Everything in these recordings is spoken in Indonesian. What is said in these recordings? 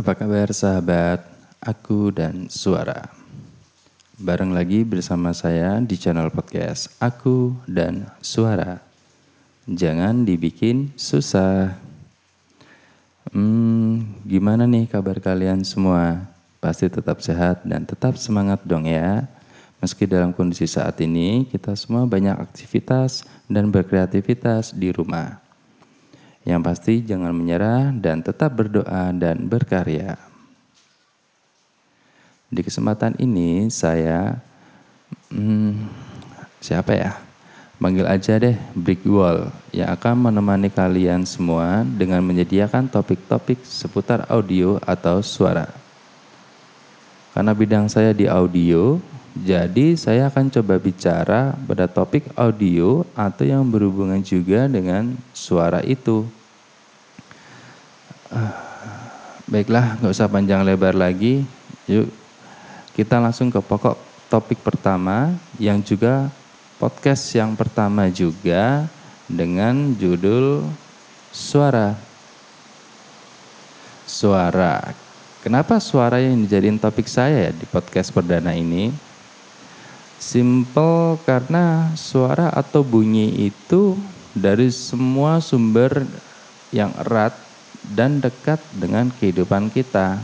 Apa kabar sahabat? Aku dan suara. Bareng lagi bersama saya di channel podcast Aku dan Suara. Jangan dibikin susah. Hmm, gimana nih kabar kalian semua? Pasti tetap sehat dan tetap semangat dong ya. Meski dalam kondisi saat ini kita semua banyak aktivitas dan berkreativitas di rumah. Yang pasti jangan menyerah dan tetap berdoa dan berkarya. Di kesempatan ini saya hmm, siapa ya? Panggil aja deh Brick Wall yang akan menemani kalian semua dengan menyediakan topik-topik seputar audio atau suara. Karena bidang saya di audio, jadi saya akan coba bicara pada topik audio atau yang berhubungan juga dengan suara itu. Baiklah, nggak usah panjang lebar lagi. Yuk, kita langsung ke pokok topik pertama yang juga podcast yang pertama juga dengan judul suara. Suara. Kenapa suara yang dijadiin topik saya di podcast perdana ini? Simple karena suara atau bunyi itu dari semua sumber yang erat dan dekat dengan kehidupan kita.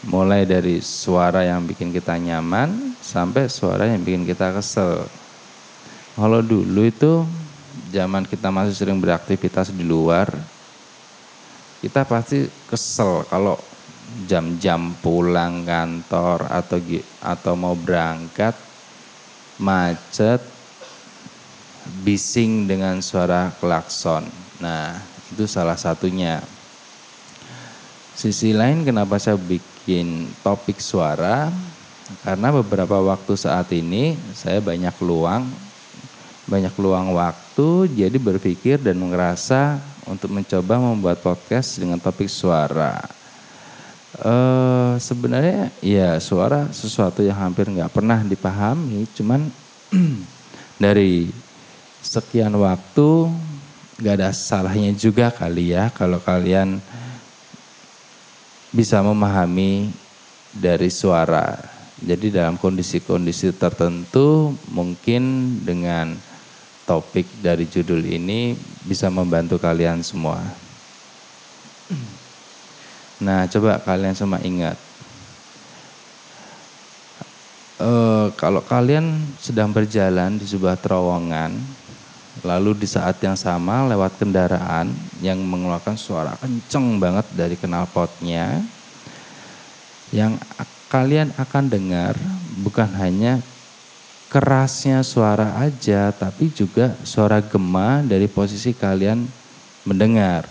Mulai dari suara yang bikin kita nyaman sampai suara yang bikin kita kesel. Kalau dulu itu zaman kita masih sering beraktivitas di luar, kita pasti kesel kalau jam-jam pulang kantor atau atau mau berangkat macet, bising dengan suara klakson. Nah, itu salah satunya. Sisi lain kenapa saya bikin topik suara? Karena beberapa waktu saat ini saya banyak luang, banyak luang waktu, jadi berpikir dan merasa untuk mencoba membuat podcast dengan topik suara. Uh, sebenarnya ya suara sesuatu yang hampir nggak pernah dipahami, cuman dari sekian waktu nggak ada salahnya juga kali ya kalau kalian bisa memahami dari suara. Jadi dalam kondisi-kondisi tertentu mungkin dengan topik dari judul ini bisa membantu kalian semua. Nah, coba kalian semua ingat. Uh, kalau kalian sedang berjalan di sebuah terowongan, lalu di saat yang sama lewat kendaraan yang mengeluarkan suara kenceng banget dari knalpotnya, yang kalian akan dengar bukan hanya kerasnya suara aja, tapi juga suara gema dari posisi kalian mendengar.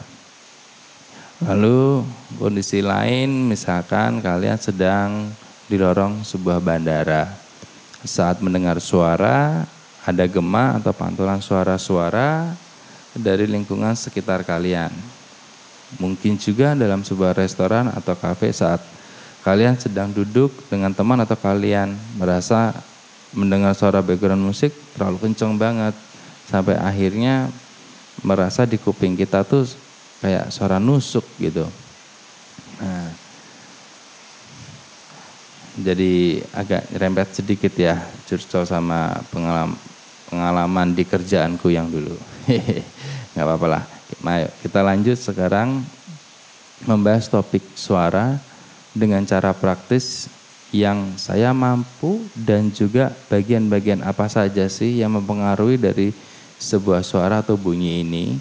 Lalu kondisi lain misalkan kalian sedang di lorong sebuah bandara. Saat mendengar suara, ada gema atau pantulan suara-suara dari lingkungan sekitar kalian. Mungkin juga dalam sebuah restoran atau kafe saat kalian sedang duduk dengan teman atau kalian merasa mendengar suara background musik terlalu kencang banget sampai akhirnya merasa di kuping kita tuh kayak suara nusuk gitu. Jadi agak rembet sedikit ya curcol sama pengalaman pengalaman di kerjaanku yang dulu. Nggak apa-apa lah. Ayo kita lanjut sekarang membahas topik suara dengan cara praktis yang saya mampu dan juga bagian-bagian apa saja sih yang mempengaruhi dari sebuah suara atau bunyi ini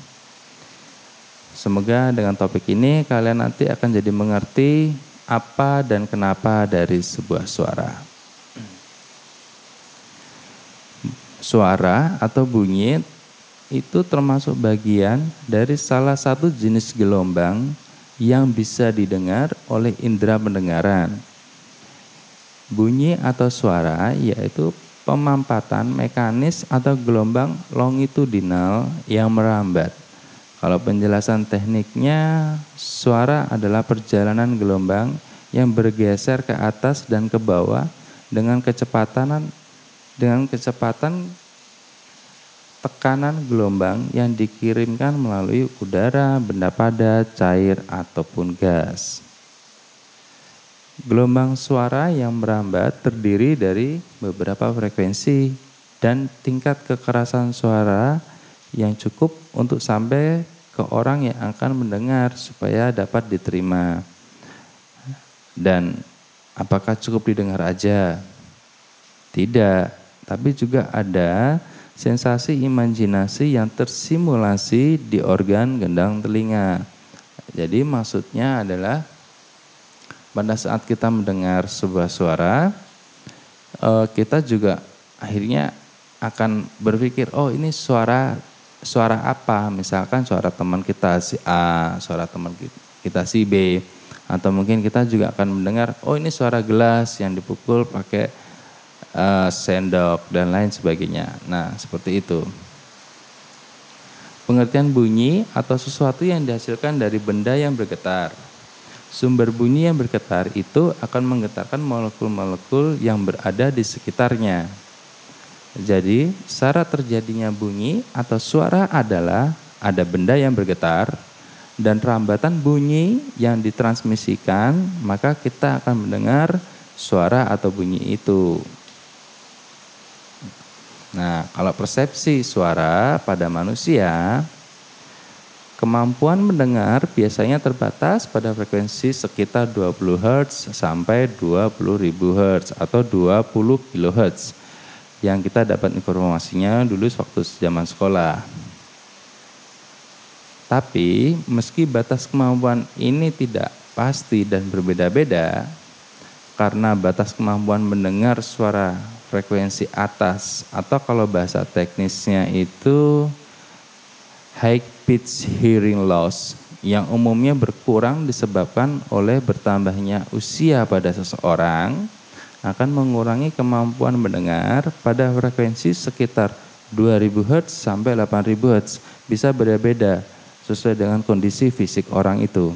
Semoga dengan topik ini kalian nanti akan jadi mengerti apa dan kenapa dari sebuah suara. Suara atau bunyi itu termasuk bagian dari salah satu jenis gelombang yang bisa didengar oleh indera pendengaran. Bunyi atau suara yaitu pemampatan mekanis atau gelombang longitudinal yang merambat kalau penjelasan tekniknya, suara adalah perjalanan gelombang yang bergeser ke atas dan ke bawah dengan kecepatan dengan kecepatan tekanan gelombang yang dikirimkan melalui udara, benda padat, cair ataupun gas. Gelombang suara yang merambat terdiri dari beberapa frekuensi dan tingkat kekerasan suara yang cukup untuk sampai ke orang yang akan mendengar supaya dapat diterima. Dan apakah cukup didengar aja? Tidak, tapi juga ada sensasi imajinasi yang tersimulasi di organ gendang telinga. Jadi maksudnya adalah pada saat kita mendengar sebuah suara, eh, kita juga akhirnya akan berpikir, oh ini suara suara apa? Misalkan suara teman kita si A, suara teman kita si B, atau mungkin kita juga akan mendengar, oh ini suara gelas yang dipukul pakai uh, sendok dan lain sebagainya. Nah seperti itu. Pengertian bunyi atau sesuatu yang dihasilkan dari benda yang bergetar. Sumber bunyi yang bergetar itu akan menggetarkan molekul-molekul yang berada di sekitarnya. Jadi, syarat terjadinya bunyi atau suara adalah ada benda yang bergetar dan rambatan bunyi yang ditransmisikan, maka kita akan mendengar suara atau bunyi itu. Nah, kalau persepsi suara pada manusia, Kemampuan mendengar biasanya terbatas pada frekuensi sekitar 20 Hz sampai 20.000 Hz atau 20 kHz yang kita dapat informasinya dulu waktu zaman sekolah. Tapi meski batas kemampuan ini tidak pasti dan berbeda-beda, karena batas kemampuan mendengar suara frekuensi atas atau kalau bahasa teknisnya itu high pitch hearing loss yang umumnya berkurang disebabkan oleh bertambahnya usia pada seseorang akan mengurangi kemampuan mendengar pada frekuensi sekitar 2000 Hz sampai 8000 Hz bisa berbeda sesuai dengan kondisi fisik orang itu.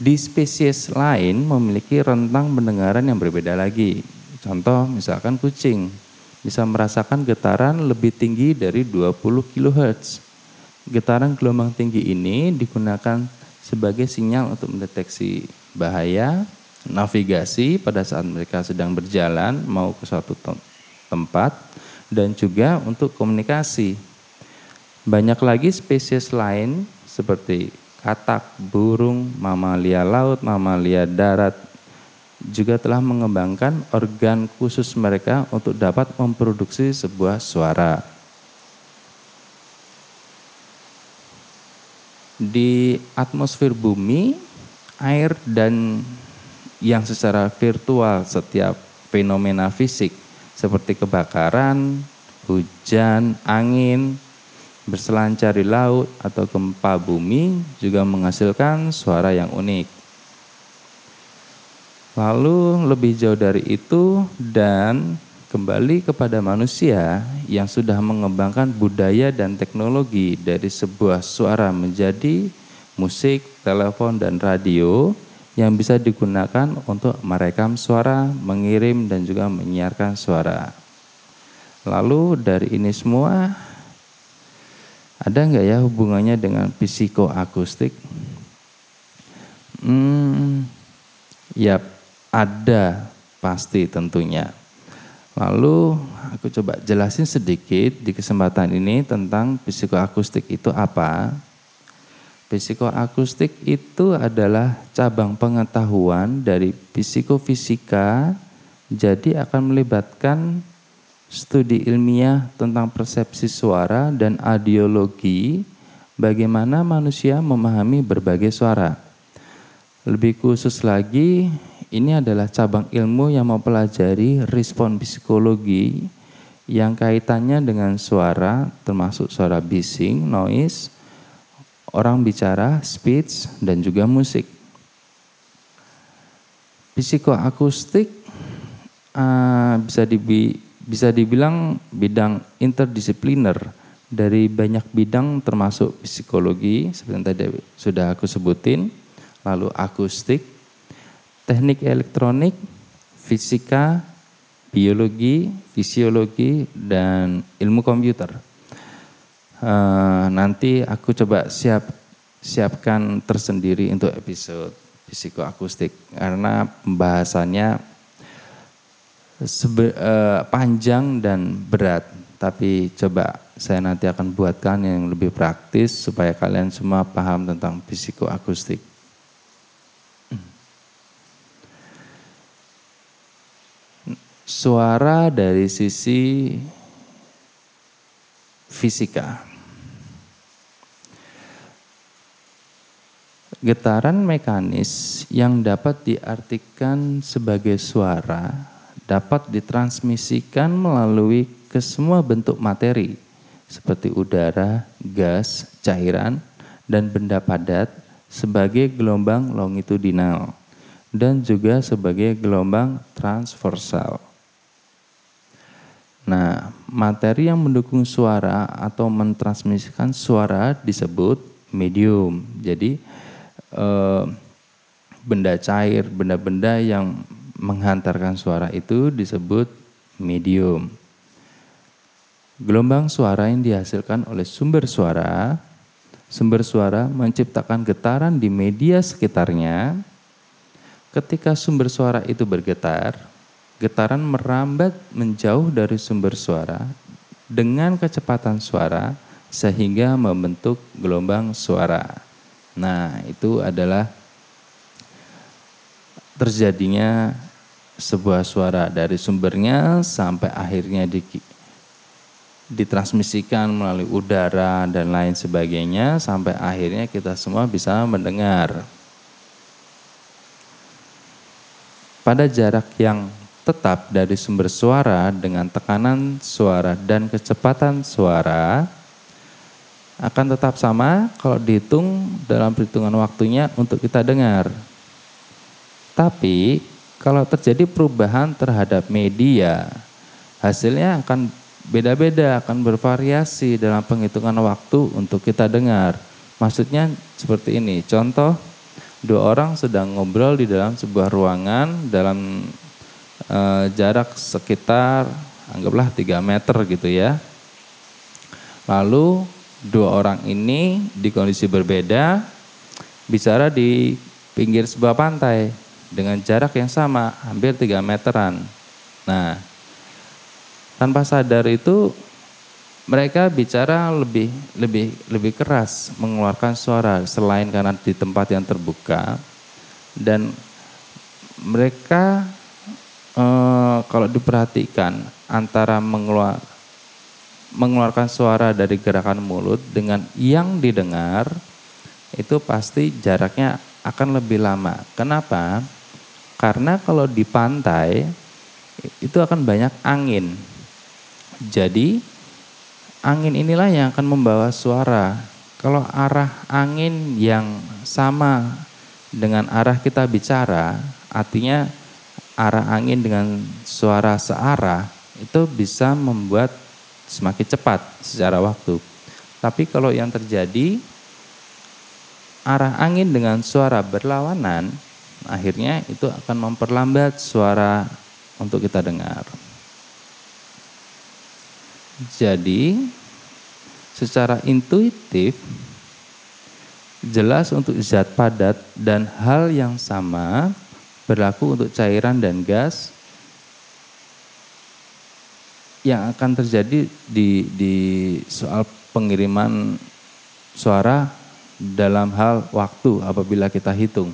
Di spesies lain memiliki rentang pendengaran yang berbeda lagi. Contoh misalkan kucing bisa merasakan getaran lebih tinggi dari 20 kHz. Getaran gelombang tinggi ini digunakan sebagai sinyal untuk mendeteksi bahaya, navigasi pada saat mereka sedang berjalan mau ke suatu tempat, dan juga untuk komunikasi. Banyak lagi spesies lain seperti katak, burung, mamalia laut, mamalia darat, juga telah mengembangkan organ khusus mereka untuk dapat memproduksi sebuah suara. Di atmosfer bumi, air dan yang secara virtual setiap fenomena fisik seperti kebakaran, hujan, angin, berselancar di laut atau gempa bumi juga menghasilkan suara yang unik. Lalu lebih jauh dari itu dan kembali kepada manusia yang sudah mengembangkan budaya dan teknologi dari sebuah suara menjadi musik, telepon, dan radio yang bisa digunakan untuk merekam suara, mengirim, dan juga menyiarkan suara. Lalu dari ini semua, ada nggak ya hubungannya dengan psikoakustik? Hmm, ya ada pasti tentunya. Lalu aku coba jelasin sedikit di kesempatan ini tentang psikoakustik itu apa. Psikoakustik itu adalah cabang pengetahuan dari psikofisika, jadi akan melibatkan studi ilmiah tentang persepsi suara dan audiologi, bagaimana manusia memahami berbagai suara. Lebih khusus lagi, ini adalah cabang ilmu yang mempelajari respon psikologi yang kaitannya dengan suara, termasuk suara bising, noise, orang bicara, speech, dan juga musik. Psikoakustik uh, bisa, dibi bisa dibilang bidang interdisipliner dari banyak bidang termasuk psikologi, seperti yang tadi sudah aku sebutin, lalu akustik, teknik elektronik, fisika, biologi, fisiologi, dan ilmu komputer. Uh, nanti aku coba siap siapkan tersendiri untuk episode psikoakustik karena pembahasannya sebe, uh, panjang dan berat tapi coba saya nanti akan buatkan yang lebih praktis supaya kalian semua paham tentang psikoakustik. Suara dari sisi fisika. Getaran mekanis yang dapat diartikan sebagai suara dapat ditransmisikan melalui ke semua bentuk materi seperti udara, gas, cairan, dan benda padat sebagai gelombang longitudinal dan juga sebagai gelombang transversal. Nah, materi yang mendukung suara atau mentransmisikan suara disebut medium. Jadi eh, benda cair, benda-benda yang menghantarkan suara itu disebut medium. Gelombang suara yang dihasilkan oleh sumber suara, sumber suara menciptakan getaran di media sekitarnya. Ketika sumber suara itu bergetar, getaran merambat menjauh dari sumber suara dengan kecepatan suara sehingga membentuk gelombang suara. Nah, itu adalah terjadinya sebuah suara dari sumbernya sampai akhirnya di, ditransmisikan melalui udara dan lain sebagainya sampai akhirnya kita semua bisa mendengar. Pada jarak yang tetap dari sumber suara dengan tekanan suara dan kecepatan suara, akan tetap sama kalau dihitung dalam perhitungan waktunya untuk kita dengar. Tapi kalau terjadi perubahan terhadap media, hasilnya akan beda-beda, akan bervariasi dalam penghitungan waktu untuk kita dengar. Maksudnya seperti ini, contoh dua orang sedang ngobrol di dalam sebuah ruangan dalam e, jarak sekitar anggaplah 3 meter gitu ya. Lalu dua orang ini di kondisi berbeda bicara di pinggir sebuah pantai dengan jarak yang sama, hampir tiga meteran. Nah, tanpa sadar itu mereka bicara lebih lebih lebih keras mengeluarkan suara selain karena di tempat yang terbuka dan mereka eh, kalau diperhatikan antara mengeluarkan mengeluarkan suara dari gerakan mulut dengan yang didengar itu pasti jaraknya akan lebih lama. Kenapa? Karena kalau di pantai itu akan banyak angin. Jadi angin inilah yang akan membawa suara. Kalau arah angin yang sama dengan arah kita bicara, artinya arah angin dengan suara searah itu bisa membuat semakin cepat secara waktu. Tapi kalau yang terjadi arah angin dengan suara berlawanan, akhirnya itu akan memperlambat suara untuk kita dengar. Jadi, secara intuitif jelas untuk zat padat dan hal yang sama berlaku untuk cairan dan gas yang akan terjadi di di soal pengiriman suara dalam hal waktu apabila kita hitung.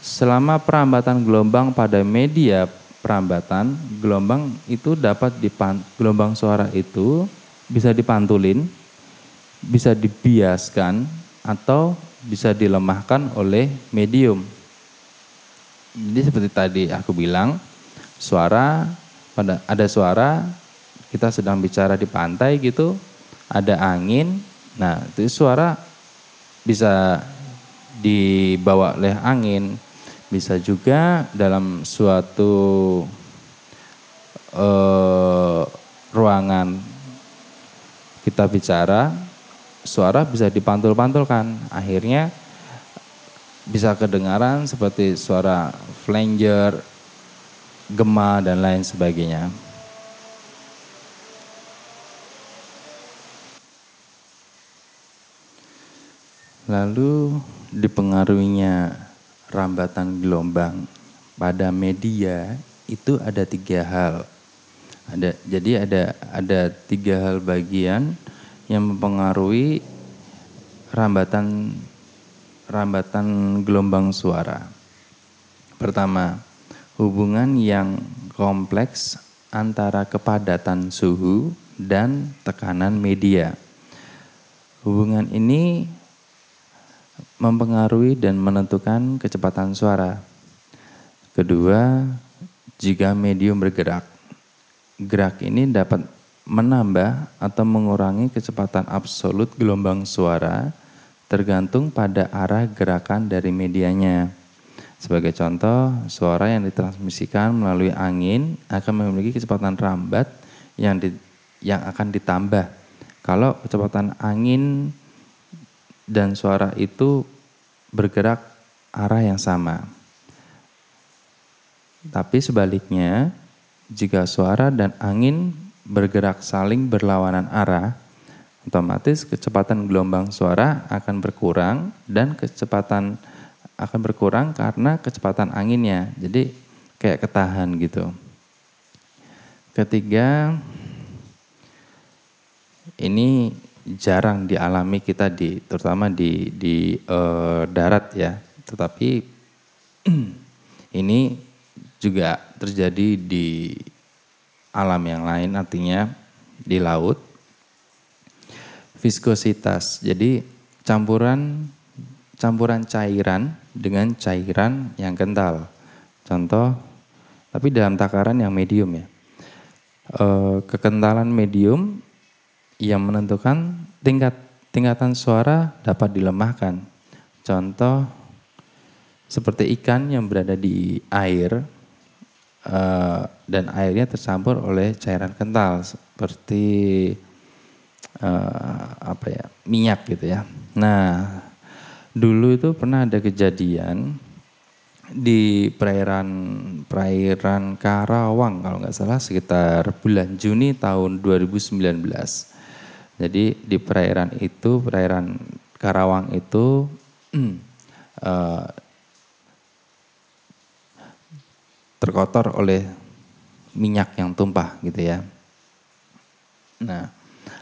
Selama perambatan gelombang pada media perambatan, gelombang itu dapat dipan, gelombang suara itu bisa dipantulin, bisa dibiaskan atau bisa dilemahkan oleh medium. Jadi seperti tadi aku bilang, suara pada ada suara kita sedang bicara di pantai gitu, ada angin. Nah, itu suara bisa dibawa oleh angin, bisa juga dalam suatu uh, ruangan kita bicara, suara bisa dipantul-pantulkan. Akhirnya bisa kedengaran seperti suara flanger, gema dan lain sebagainya. Lalu dipengaruhinya rambatan gelombang pada media itu ada tiga hal. Ada, jadi ada ada tiga hal bagian yang mempengaruhi rambatan rambatan gelombang suara. Pertama, hubungan yang kompleks antara kepadatan suhu dan tekanan media. Hubungan ini mempengaruhi dan menentukan kecepatan suara. Kedua, jika medium bergerak, gerak ini dapat menambah atau mengurangi kecepatan absolut gelombang suara tergantung pada arah gerakan dari medianya. Sebagai contoh, suara yang ditransmisikan melalui angin akan memiliki kecepatan rambat yang di, yang akan ditambah. Kalau kecepatan angin dan suara itu bergerak arah yang sama. Tapi sebaliknya, jika suara dan angin bergerak saling berlawanan arah, otomatis kecepatan gelombang suara akan berkurang dan kecepatan akan berkurang karena kecepatan anginnya. Jadi kayak ketahan gitu. Ketiga, ini jarang dialami kita di terutama di di uh, darat ya. Tetapi ini juga terjadi di alam yang lain artinya di laut. Viskositas. Jadi campuran campuran cairan dengan cairan yang kental. Contoh, tapi dalam takaran yang medium ya. E, kekentalan medium yang menentukan tingkat tingkatan suara dapat dilemahkan. Contoh seperti ikan yang berada di air e, dan airnya tercampur oleh cairan kental seperti e, apa ya minyak gitu ya. Nah dulu itu pernah ada kejadian di perairan perairan Karawang kalau nggak salah sekitar bulan Juni tahun 2019. Jadi di perairan itu perairan Karawang itu uh, terkotor oleh minyak yang tumpah gitu ya. Nah,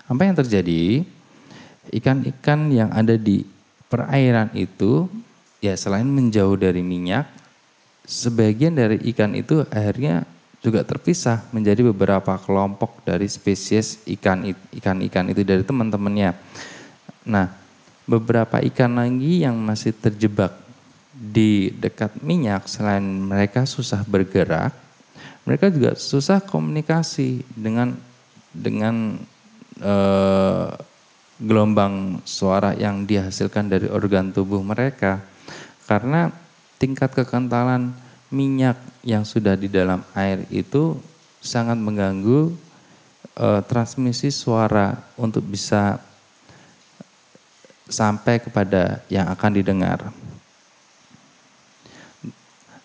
apa yang terjadi? Ikan-ikan yang ada di perairan itu ya selain menjauh dari minyak, sebagian dari ikan itu akhirnya juga terpisah menjadi beberapa kelompok dari spesies ikan ikan-ikan itu dari teman-temannya. Nah, beberapa ikan lagi yang masih terjebak di dekat minyak selain mereka susah bergerak, mereka juga susah komunikasi dengan dengan eh, gelombang suara yang dihasilkan dari organ tubuh mereka karena tingkat kekentalan minyak yang sudah di dalam air itu sangat mengganggu e, transmisi suara untuk bisa sampai kepada yang akan didengar.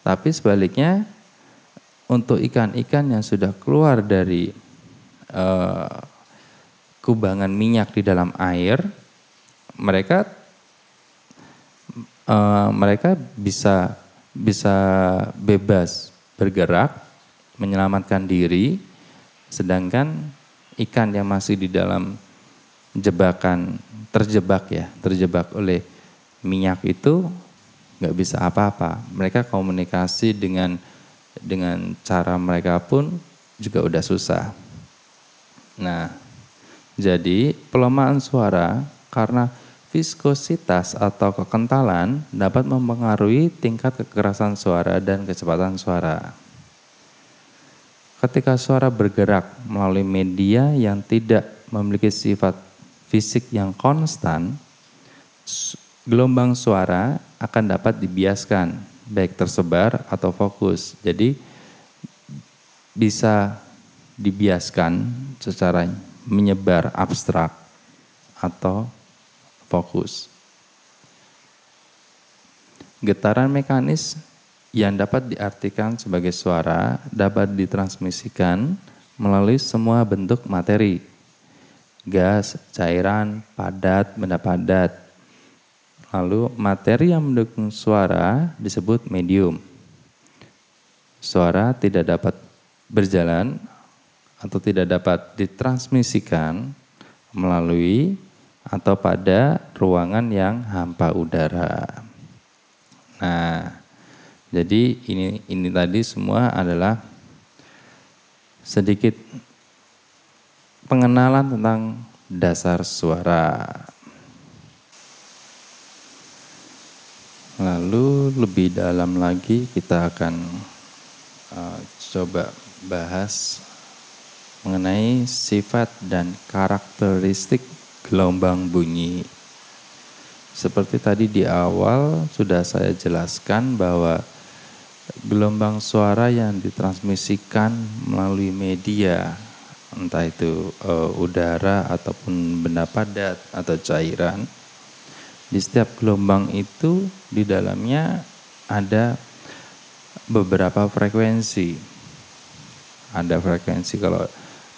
Tapi sebaliknya untuk ikan-ikan yang sudah keluar dari e, kubangan minyak di dalam air, mereka uh, mereka bisa bisa bebas bergerak, menyelamatkan diri, sedangkan ikan yang masih di dalam jebakan terjebak ya, terjebak oleh minyak itu nggak bisa apa-apa. Mereka komunikasi dengan dengan cara mereka pun juga udah susah. Nah, jadi pelemahan suara karena viskositas atau kekentalan dapat mempengaruhi tingkat kekerasan suara dan kecepatan suara. Ketika suara bergerak melalui media yang tidak memiliki sifat fisik yang konstan, gelombang suara akan dapat dibiaskan, baik tersebar atau fokus. Jadi bisa dibiaskan secara menyebar abstrak atau fokus. Getaran mekanis yang dapat diartikan sebagai suara dapat ditransmisikan melalui semua bentuk materi. Gas, cairan, padat, benda padat. Lalu materi yang mendukung suara disebut medium. Suara tidak dapat berjalan atau tidak dapat ditransmisikan melalui atau pada ruangan yang hampa udara. Nah, jadi ini ini tadi semua adalah sedikit pengenalan tentang dasar suara. Lalu lebih dalam lagi kita akan uh, coba bahas mengenai sifat dan karakteristik gelombang bunyi. Seperti tadi di awal sudah saya jelaskan bahwa gelombang suara yang ditransmisikan melalui media entah itu uh, udara ataupun benda padat atau cairan di setiap gelombang itu di dalamnya ada beberapa frekuensi. Ada frekuensi kalau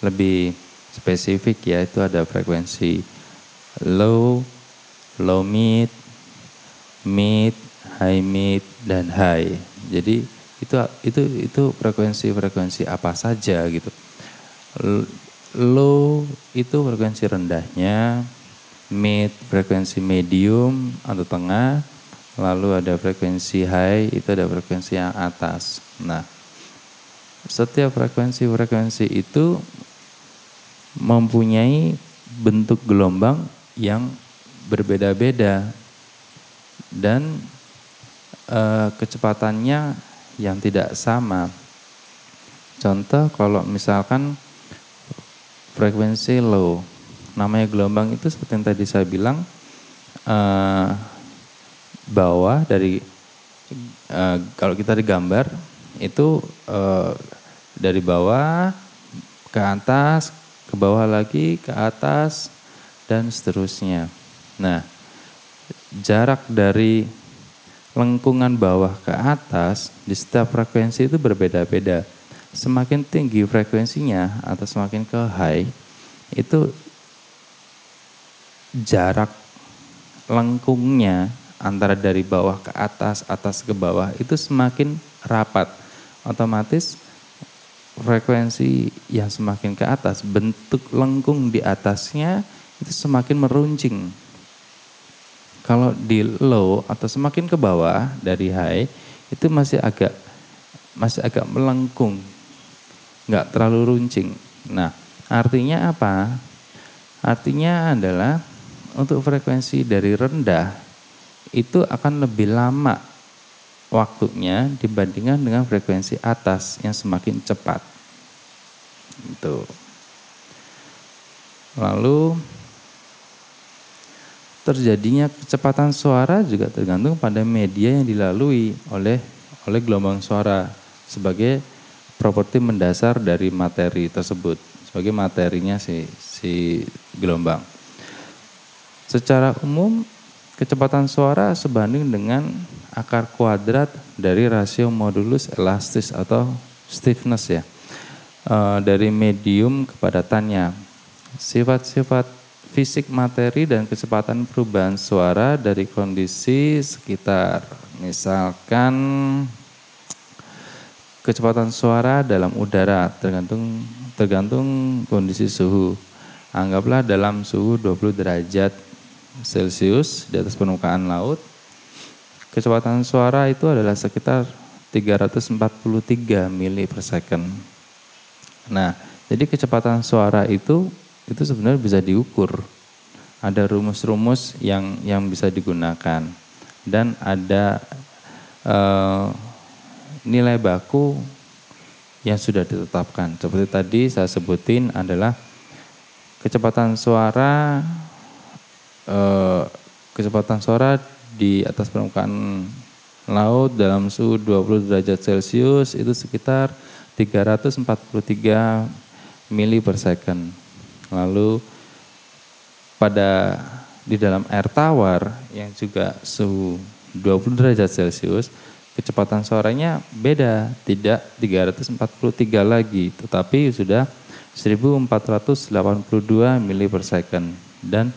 lebih spesifik ya itu ada frekuensi low, low mid, mid, high mid dan high. Jadi itu itu itu frekuensi-frekuensi apa saja gitu. Low itu frekuensi rendahnya, mid frekuensi medium atau tengah, lalu ada frekuensi high itu ada frekuensi yang atas. Nah, setiap frekuensi-frekuensi itu mempunyai bentuk gelombang yang berbeda-beda dan e, kecepatannya yang tidak sama. Contoh kalau misalkan frekuensi low namanya gelombang itu seperti yang tadi saya bilang uh, bawah dari uh, kalau kita digambar itu uh, dari bawah ke atas ke bawah lagi ke atas dan seterusnya. Nah, jarak dari lengkungan bawah ke atas di setiap frekuensi itu berbeda-beda. Semakin tinggi frekuensinya atau semakin ke high itu jarak lengkungnya antara dari bawah ke atas, atas ke bawah itu semakin rapat. Otomatis frekuensi yang semakin ke atas, bentuk lengkung di atasnya itu semakin meruncing. Kalau di low atau semakin ke bawah dari high itu masih agak masih agak melengkung, nggak terlalu runcing. Nah, artinya apa? Artinya adalah untuk frekuensi dari rendah itu akan lebih lama waktunya dibandingkan dengan frekuensi atas yang semakin cepat. Itu. Lalu terjadinya kecepatan suara juga tergantung pada media yang dilalui oleh oleh gelombang suara sebagai properti mendasar dari materi tersebut sebagai materinya si si gelombang. Secara umum, kecepatan suara sebanding dengan akar kuadrat dari rasio modulus elastis atau stiffness ya. E, dari medium kepadatannya. Sifat-sifat fisik materi dan kecepatan perubahan suara dari kondisi sekitar. Misalkan kecepatan suara dalam udara tergantung tergantung kondisi suhu. Anggaplah dalam suhu 20 derajat Celcius di atas permukaan laut, kecepatan suara itu adalah sekitar 343 mili per second. Nah, jadi kecepatan suara itu itu sebenarnya bisa diukur. Ada rumus-rumus yang yang bisa digunakan dan ada uh, nilai baku yang sudah ditetapkan. Seperti tadi saya sebutin adalah kecepatan suara eh, kecepatan suara di atas permukaan laut dalam suhu 20 derajat Celcius itu sekitar 343 mili per second. Lalu pada di dalam air tawar yang juga suhu 20 derajat Celcius, kecepatan suaranya beda, tidak 343 lagi, tetapi sudah 1482 mili per second dan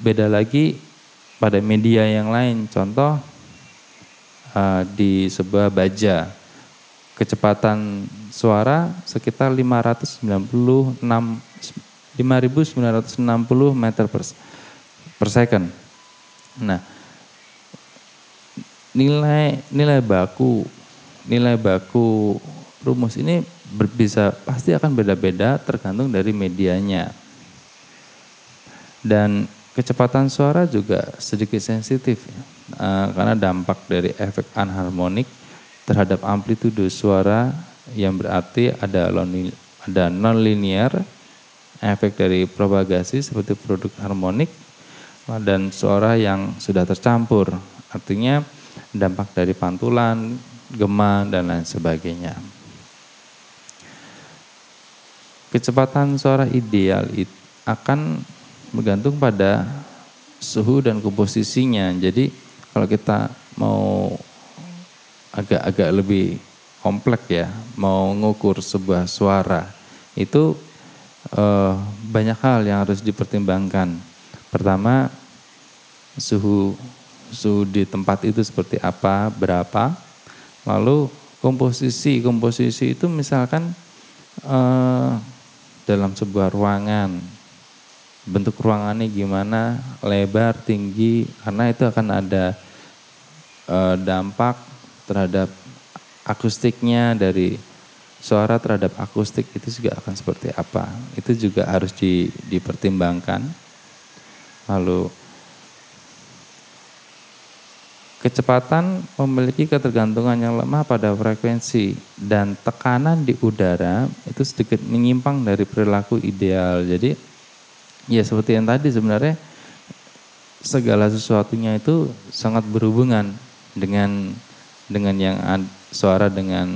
beda lagi pada media yang lain. Contoh uh, di sebuah baja kecepatan suara sekitar 596 5960 meter per, per second. Nah, nilai nilai baku nilai baku rumus ini berbisa pasti akan beda-beda tergantung dari medianya. Dan kecepatan suara juga sedikit sensitif ya, uh, karena dampak dari efek anharmonik terhadap amplitude suara yang berarti ada ada nonlinear efek dari propagasi seperti produk harmonik dan suara yang sudah tercampur. Artinya dampak dari pantulan gema dan lain sebagainya. Kecepatan suara ideal akan bergantung pada suhu dan komposisinya. Jadi kalau kita mau agak-agak lebih kompleks ya, mau ngukur sebuah suara itu eh, banyak hal yang harus dipertimbangkan. Pertama suhu suhu di tempat itu seperti apa, berapa. Lalu komposisi komposisi itu misalkan eh, dalam sebuah ruangan bentuk ruangannya gimana, lebar, tinggi, karena itu akan ada e, dampak terhadap akustiknya dari suara terhadap akustik itu juga akan seperti apa. Itu juga harus di, dipertimbangkan. Lalu kecepatan memiliki ketergantungan yang lemah pada frekuensi dan tekanan di udara itu sedikit menyimpang dari perilaku ideal. Jadi Ya seperti yang tadi sebenarnya segala sesuatunya itu sangat berhubungan dengan dengan yang suara dengan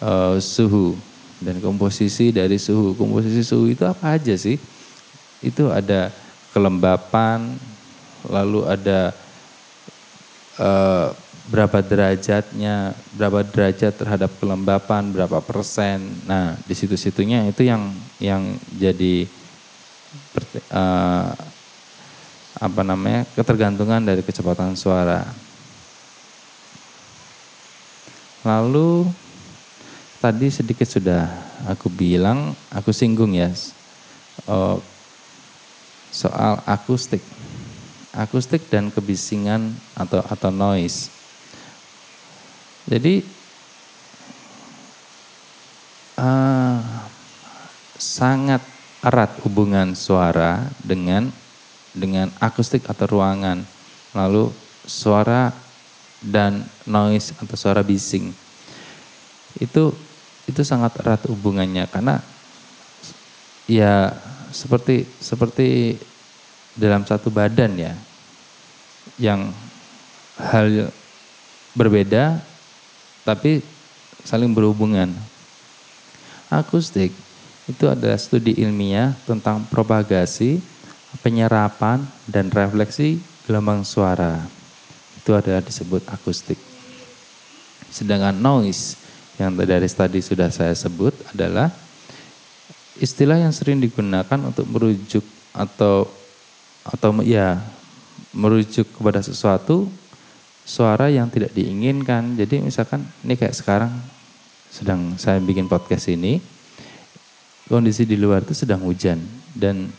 uh, suhu dan komposisi dari suhu. Komposisi suhu itu apa aja sih? Itu ada kelembapan, lalu ada uh, berapa derajatnya, berapa derajat terhadap kelembapan, berapa persen. Nah, di situ-situnya itu yang yang jadi uh, apa namanya ketergantungan dari kecepatan suara. Lalu tadi sedikit sudah aku bilang, aku singgung ya uh, soal akustik, akustik dan kebisingan atau atau noise. Jadi uh, sangat erat hubungan suara dengan dengan akustik atau ruangan. Lalu suara dan noise atau suara bising. Itu itu sangat erat hubungannya karena ya seperti seperti dalam satu badan ya yang hal berbeda tapi saling berhubungan. Akustik itu adalah studi ilmiah tentang propagasi, penyerapan, dan refleksi gelombang suara. Itu adalah disebut akustik. Sedangkan noise yang dari tadi sudah saya sebut adalah istilah yang sering digunakan untuk merujuk atau atau ya merujuk kepada sesuatu suara yang tidak diinginkan. Jadi misalkan ini kayak sekarang sedang saya bikin podcast ini, kondisi di luar itu sedang hujan dan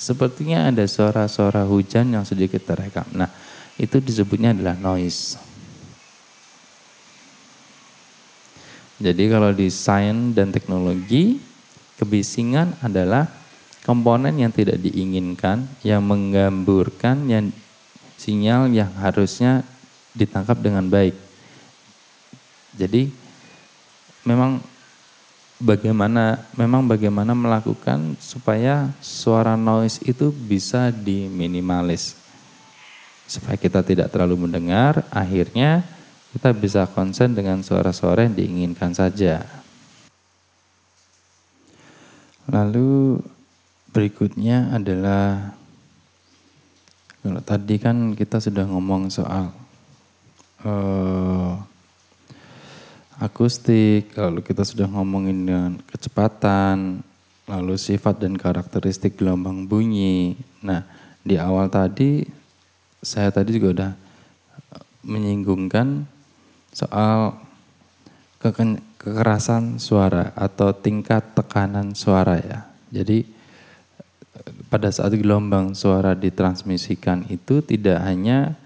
sepertinya ada suara-suara hujan yang sedikit terekam. Nah, itu disebutnya adalah noise. Jadi kalau di sains dan teknologi, kebisingan adalah komponen yang tidak diinginkan, yang menggamburkan yang sinyal yang harusnya ditangkap dengan baik. Jadi memang bagaimana memang bagaimana melakukan supaya suara noise itu bisa diminimalis. Supaya kita tidak terlalu mendengar akhirnya kita bisa konsen dengan suara-suara yang diinginkan saja. Lalu berikutnya adalah kalau tadi kan kita sudah ngomong soal uh, akustik, lalu kita sudah ngomongin dengan kecepatan, lalu sifat dan karakteristik gelombang bunyi. Nah, di awal tadi saya tadi juga udah menyinggungkan soal kekerasan suara atau tingkat tekanan suara ya. Jadi pada saat gelombang suara ditransmisikan itu tidak hanya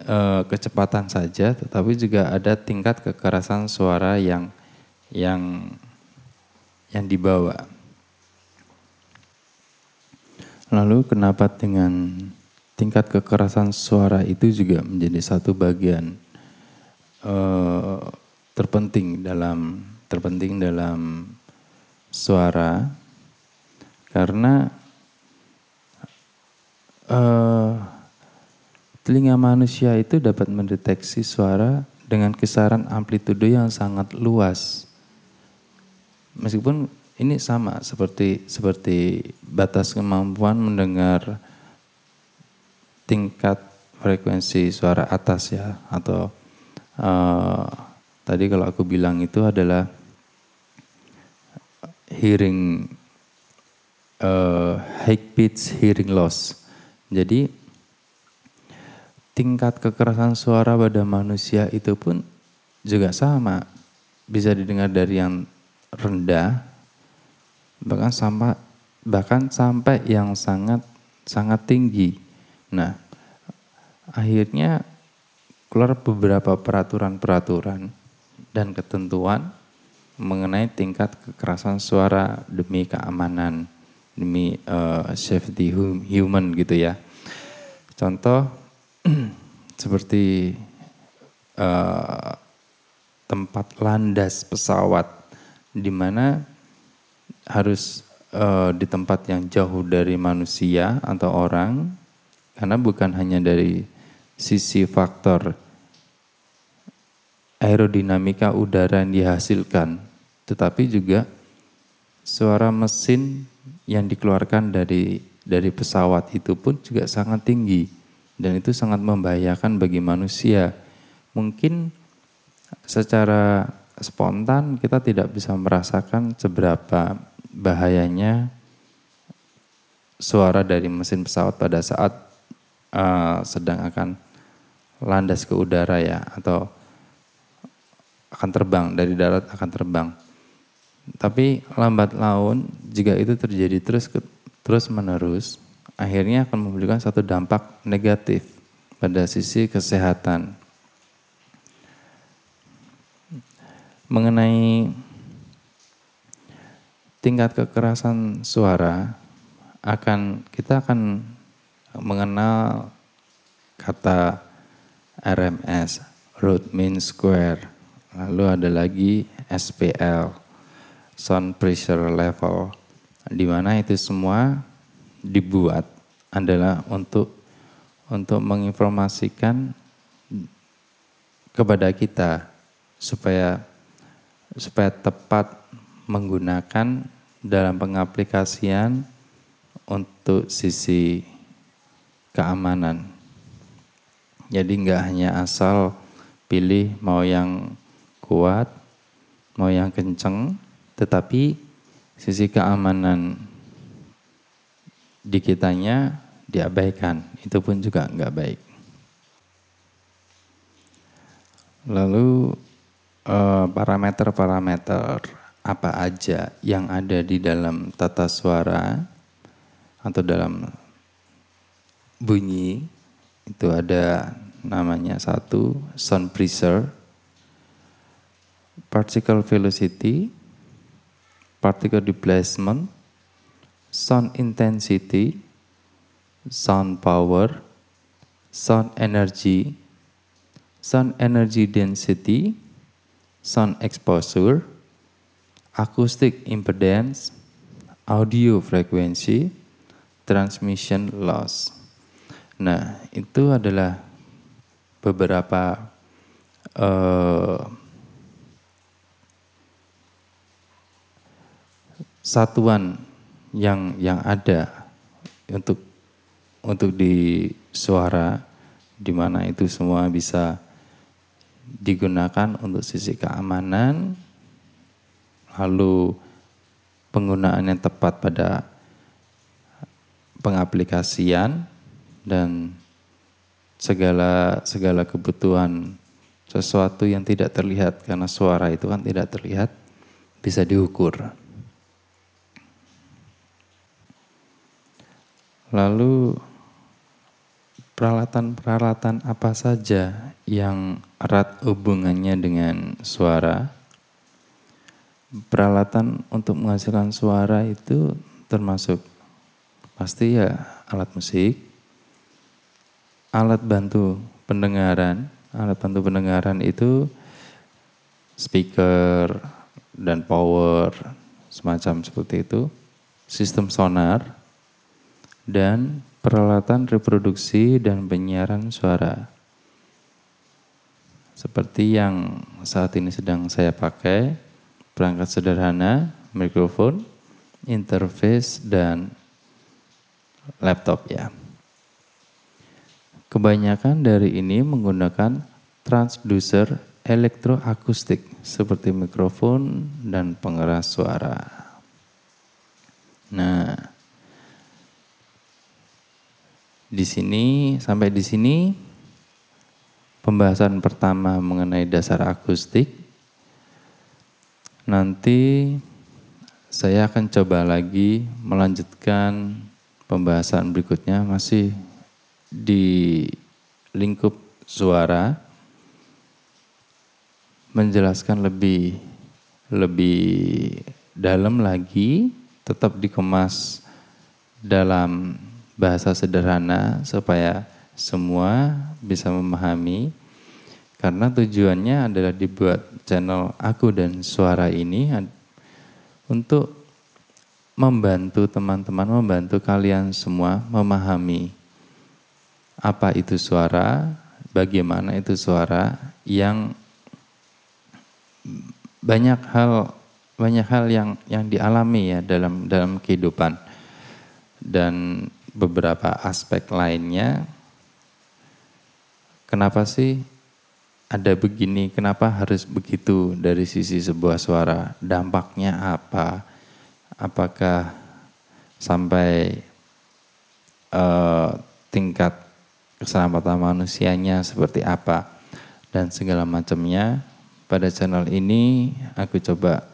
e, kecepatan saja, tetapi juga ada tingkat kekerasan suara yang yang yang dibawa. Lalu kenapa dengan tingkat kekerasan suara itu juga menjadi satu bagian uh, terpenting dalam terpenting dalam suara karena uh, telinga manusia itu dapat mendeteksi suara dengan kisaran amplitudo yang sangat luas. Meskipun ini sama seperti seperti batas kemampuan mendengar tingkat frekuensi suara atas ya atau uh, tadi kalau aku bilang itu adalah hearing uh, high pitch hearing loss. Jadi tingkat kekerasan suara pada manusia itu pun juga sama. Bisa didengar dari yang rendah bahkan sampai bahkan sampai yang sangat sangat tinggi. Nah, akhirnya keluar beberapa peraturan-peraturan dan ketentuan mengenai tingkat kekerasan suara demi keamanan, demi uh, safety human gitu ya. Contoh seperti uh, tempat landas pesawat di mana harus uh, di tempat yang jauh dari manusia atau orang karena bukan hanya dari sisi faktor aerodinamika udara yang dihasilkan, tetapi juga suara mesin yang dikeluarkan dari dari pesawat itu pun juga sangat tinggi dan itu sangat membahayakan bagi manusia. Mungkin secara spontan kita tidak bisa merasakan seberapa bahayanya suara dari mesin pesawat pada saat uh, sedang akan landas ke udara ya atau akan terbang dari darat akan terbang. Tapi lambat laun jika itu terjadi terus terus menerus akhirnya akan memberikan satu dampak negatif pada sisi kesehatan. Mengenai tingkat kekerasan suara akan kita akan mengenal kata RMS, root mean square. Lalu ada lagi SPL, sound pressure level, di mana itu semua dibuat adalah untuk untuk menginformasikan kepada kita supaya supaya tepat menggunakan dalam pengaplikasian untuk sisi keamanan. Jadi nggak hanya asal pilih mau yang kuat, mau yang kenceng, tetapi sisi keamanan di kitanya diabaikan. Itu pun juga nggak baik. Lalu eh, parameter-parameter apa aja yang ada di dalam tata suara atau dalam bunyi itu ada namanya satu sound pressure, particle velocity, particle displacement, sound intensity, sound power, sound energy, sound energy density, sound exposure, acoustic impedance, audio frequency, transmission loss. Nah, itu adalah beberapa uh, satuan yang yang ada untuk untuk di suara di mana itu semua bisa digunakan untuk sisi keamanan lalu penggunaan yang tepat pada pengaplikasian dan segala segala kebutuhan sesuatu yang tidak terlihat karena suara itu kan tidak terlihat bisa diukur. Lalu peralatan-peralatan apa saja yang erat hubungannya dengan suara? Peralatan untuk menghasilkan suara itu termasuk pasti ya alat musik, alat bantu pendengaran. Alat bantu pendengaran itu speaker dan power semacam seperti itu, sistem sonar, dan peralatan reproduksi dan penyiaran suara. Seperti yang saat ini sedang saya pakai, perangkat sederhana, mikrofon, interface, dan laptop ya. Kebanyakan dari ini menggunakan transducer elektroakustik seperti mikrofon dan pengeras suara. Nah, di sini sampai di sini pembahasan pertama mengenai dasar akustik. Nanti saya akan coba lagi melanjutkan pembahasan berikutnya masih di lingkup suara menjelaskan lebih lebih dalam lagi tetap dikemas dalam bahasa sederhana supaya semua bisa memahami. Karena tujuannya adalah dibuat channel aku dan suara ini untuk membantu teman-teman, membantu kalian semua memahami apa itu suara, bagaimana itu suara yang banyak hal banyak hal yang yang dialami ya dalam dalam kehidupan. Dan beberapa aspek lainnya, kenapa sih ada begini, kenapa harus begitu dari sisi sebuah suara, dampaknya apa, apakah sampai uh, tingkat keselamatan manusianya seperti apa, dan segala macamnya. Pada channel ini aku coba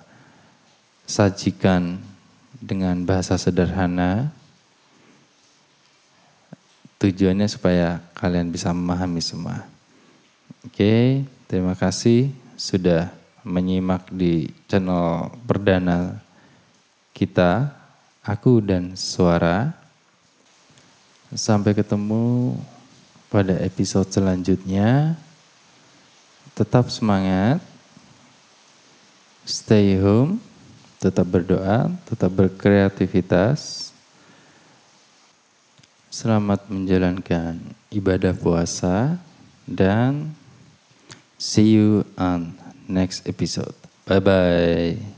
sajikan dengan bahasa sederhana Tujuannya supaya kalian bisa memahami semua. Oke, terima kasih sudah menyimak di channel perdana kita, aku dan suara. Sampai ketemu pada episode selanjutnya. Tetap semangat, stay home, tetap berdoa, tetap berkreativitas. Selamat menjalankan ibadah puasa dan see you on next episode. Bye bye.